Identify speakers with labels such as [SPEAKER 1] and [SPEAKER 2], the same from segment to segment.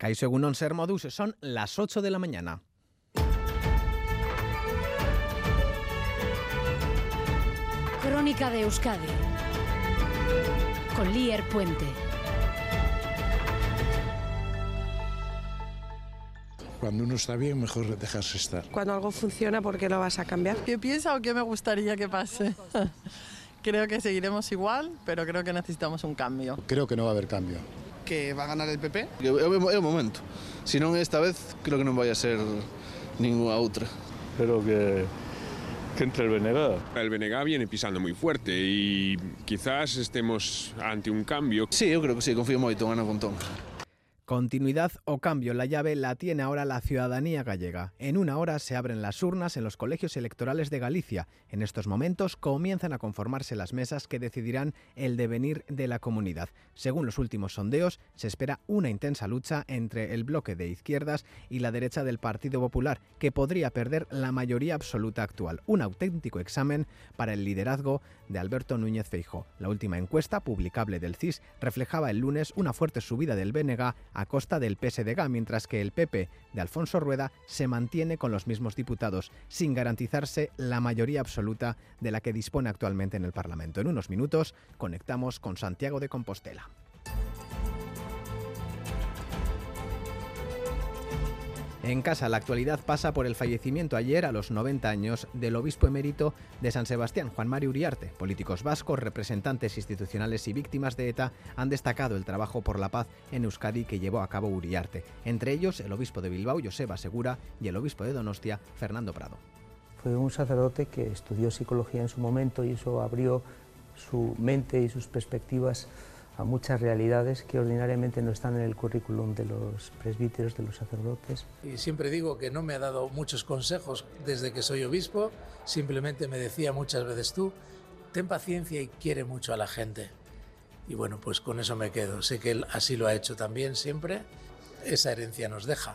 [SPEAKER 1] Caixo Egunon Ser Modus, son las 8 de la mañana.
[SPEAKER 2] Crónica de Euskadi con Lier Puente.
[SPEAKER 3] Cuando uno está bien, mejor dejarse estar.
[SPEAKER 4] Cuando algo funciona, ¿por qué lo vas a cambiar?
[SPEAKER 5] ¿Qué piensa o qué me gustaría que pase? creo que seguiremos igual, pero creo que necesitamos un cambio.
[SPEAKER 6] Creo que no va a haber cambio.
[SPEAKER 7] Que va a ganar el PP? É o momento. Si non esta vez, creo que non vai a ser ninguna outra.
[SPEAKER 8] Espero que, que entre el BNG.
[SPEAKER 9] El BNG viene pisando muy fuerte y quizás estemos ante un cambio.
[SPEAKER 7] Sí, eu creo que sí, confío moito en Ana Pontón.
[SPEAKER 1] Continuidad o cambio, la llave la tiene ahora la ciudadanía gallega. En una hora se abren las urnas en los colegios electorales de Galicia. En estos momentos comienzan a conformarse las mesas que decidirán el devenir de la comunidad. Según los últimos sondeos, se espera una intensa lucha entre el bloque de izquierdas y la derecha del Partido Popular, que podría perder la mayoría absoluta actual. Un auténtico examen para el liderazgo de Alberto Núñez Feijo. La última encuesta publicable del CIS reflejaba el lunes una fuerte subida del BNG costa del PSDG, mientras que el PP de Alfonso Rueda se mantiene con los mismos diputados, sin garantizarse la mayoría absoluta de la que dispone actualmente en el Parlamento. En unos minutos conectamos con Santiago de Compostela. En casa, la actualidad pasa por el fallecimiento ayer a los 90 años del obispo emérito de San Sebastián, Juan Mario Uriarte. Políticos vascos, representantes institucionales y víctimas de ETA han destacado el trabajo por la paz en Euskadi que llevó a cabo Uriarte. Entre ellos, el obispo de Bilbao, Joseba Segura, y el obispo de Donostia, Fernando Prado.
[SPEAKER 10] Fue un sacerdote que estudió psicología en su momento y eso abrió su mente y sus perspectivas muchas realidades que ordinariamente no están en el currículum de los presbíteros, de los sacerdotes.
[SPEAKER 11] Y siempre digo que no me ha dado muchos consejos desde que soy obispo, simplemente me decía muchas veces tú, ten paciencia y quiere mucho a la gente. Y bueno, pues con eso me quedo. Sé que él así lo ha hecho también siempre. Esa herencia nos deja.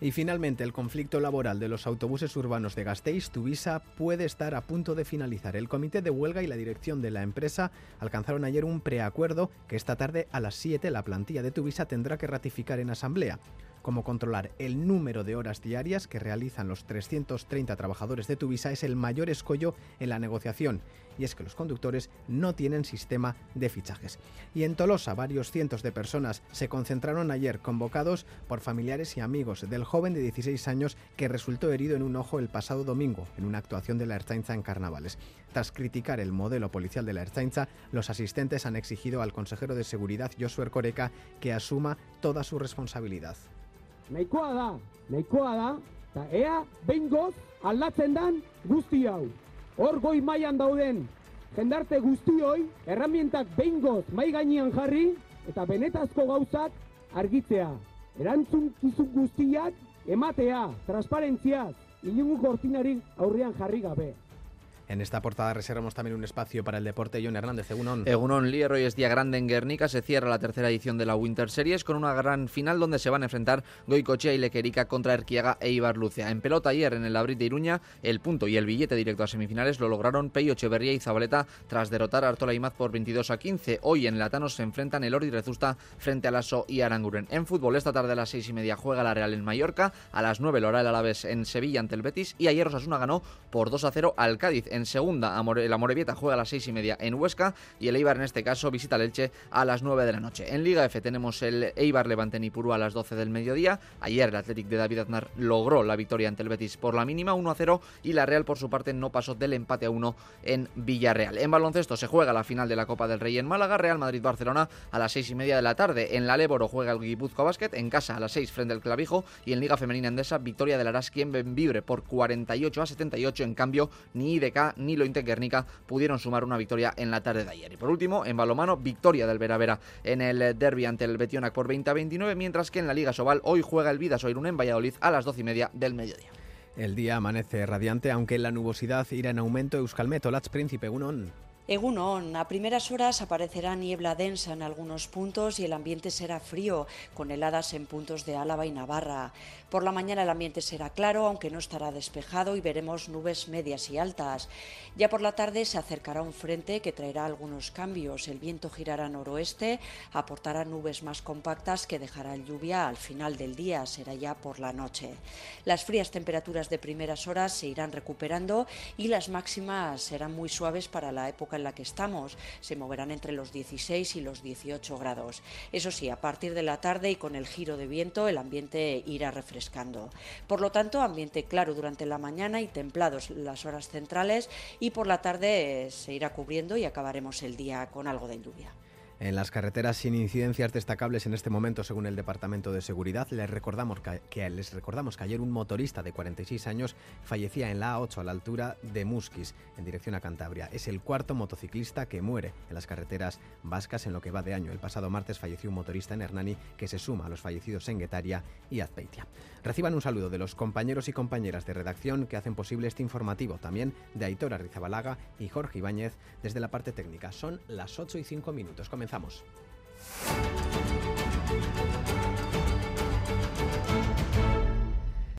[SPEAKER 1] Y finalmente, el conflicto laboral de los autobuses urbanos de Gasteiz, Tuvisa, puede estar a punto de finalizar. El comité de huelga y la dirección de la empresa alcanzaron ayer un preacuerdo que esta tarde a las 7 la plantilla de Tuvisa tendrá que ratificar en asamblea como controlar el número de horas diarias que realizan los 330 trabajadores de Tuvisa es el mayor escollo en la negociación, y es que los conductores no tienen sistema de fichajes. Y en Tolosa, varios cientos de personas se concentraron ayer convocados por familiares y amigos del joven de 16 años que resultó herido en un ojo el pasado domingo en una actuación de la Ertzaintza en Carnavales. Tras criticar el modelo policial de la Ertzaintza, los asistentes han exigido al consejero de Seguridad, Josué Erkoreka, que asuma toda su responsabilidad.
[SPEAKER 12] Nahikoa da, nahikoa da, eta ea, behingoz, aldatzen dan guzti hau. Hor goi mailan dauden, jendarte guztioi, erramientak behingoz mai gainean jarri, eta benetazko gauzak argitzea. Erantzun kizun guztiak, ematea, transparentziaz, inungu kortinarik aurrean jarri gabe.
[SPEAKER 1] En esta portada reservamos también un espacio para el deporte. John Hernández, Egunon.
[SPEAKER 13] Egunon Lier, hoy es día grande en Guernica. Se cierra la tercera edición de la Winter Series con una gran final donde se van a enfrentar Goicochea y Lequerica contra Erquiaga e Ibar Lucia. En pelota ayer en el Abril de Iruña, el punto y el billete directo a semifinales lo lograron Peyo Echeverría y Zabaleta tras derrotar a Artola y Maz por 22 a 15. Hoy en Latano se enfrentan el Ordi Rezusta frente a Lasso y Aranguren. En fútbol, esta tarde a las seis y media juega la Real en Mallorca, a las 9 el Oral Alaves en Sevilla ante el Betis y ayer Osasuna ganó por 2 a 0 al Cádiz. Segunda, Amor la Morevieta juega a las seis y media en Huesca y el Eibar en este caso visita el Elche a las 9 de la noche. En Liga F tenemos el Eibar Levante en Ipurú a las 12 del mediodía. Ayer el Athletic de David Aznar logró la victoria ante el Betis por la mínima 1 a 0 y la Real por su parte no pasó del empate a 1 en Villarreal. En baloncesto se juega la final de la Copa del Rey en Málaga, Real Madrid-Barcelona a las seis y media de la tarde. En la Leboro juega el Guipuzcoa Basket, en casa a las 6 frente al Clavijo y en Liga Femenina Endesa victoria del Araski en Benvibre por 48 a 78. En cambio, ni IDK ni Lointe Guernica pudieron sumar una victoria en la tarde de ayer. Y por último, en balomano, victoria del Veravera en el derby ante el Betionac por 20 a 29, mientras que en la Liga Sobal hoy juega el Vidasoy en Valladolid a las 12 y media del mediodía.
[SPEAKER 1] El día amanece radiante, aunque la nubosidad irá en aumento. Euskalmet, Olatz Príncipe, Unón.
[SPEAKER 6] Egunon, a primeras horas aparecerá niebla densa en algunos puntos y el ambiente será frío, con heladas en puntos de Álava y Navarra. Por la mañana el ambiente será claro, aunque no estará despejado y veremos nubes medias y altas. Ya por la tarde se acercará un frente que traerá algunos cambios. El viento girará noroeste, aportará nubes más compactas que dejarán lluvia al final del día, será ya por la noche. Las frías temperaturas de primeras horas se irán recuperando y las máximas serán muy suaves para la época en la que estamos. Se moverán entre los 16 y los 18 grados. Eso sí, a partir de la tarde y con el giro de viento el ambiente irá refrescando. Por lo tanto, ambiente claro durante la mañana y templados las horas centrales y por la tarde se irá cubriendo y acabaremos el día con algo de lluvia.
[SPEAKER 1] En las carreteras sin incidencias destacables en este momento, según el Departamento de Seguridad, les recordamos que, les recordamos que ayer un motorista de 46 años fallecía en la A8 a la altura de Musquis, en dirección a Cantabria. Es el cuarto motociclista que muere en las carreteras vascas en lo que va de año. El pasado martes falleció un motorista en Hernani que se suma a los fallecidos en Guetaria y Azpeitia. Reciban un saludo de los compañeros y compañeras de redacción que hacen posible este informativo, también de Aitor Arrizabalaga y Jorge Ibáñez desde la parte técnica. Son las 8 y 5 minutos. Comenzamos.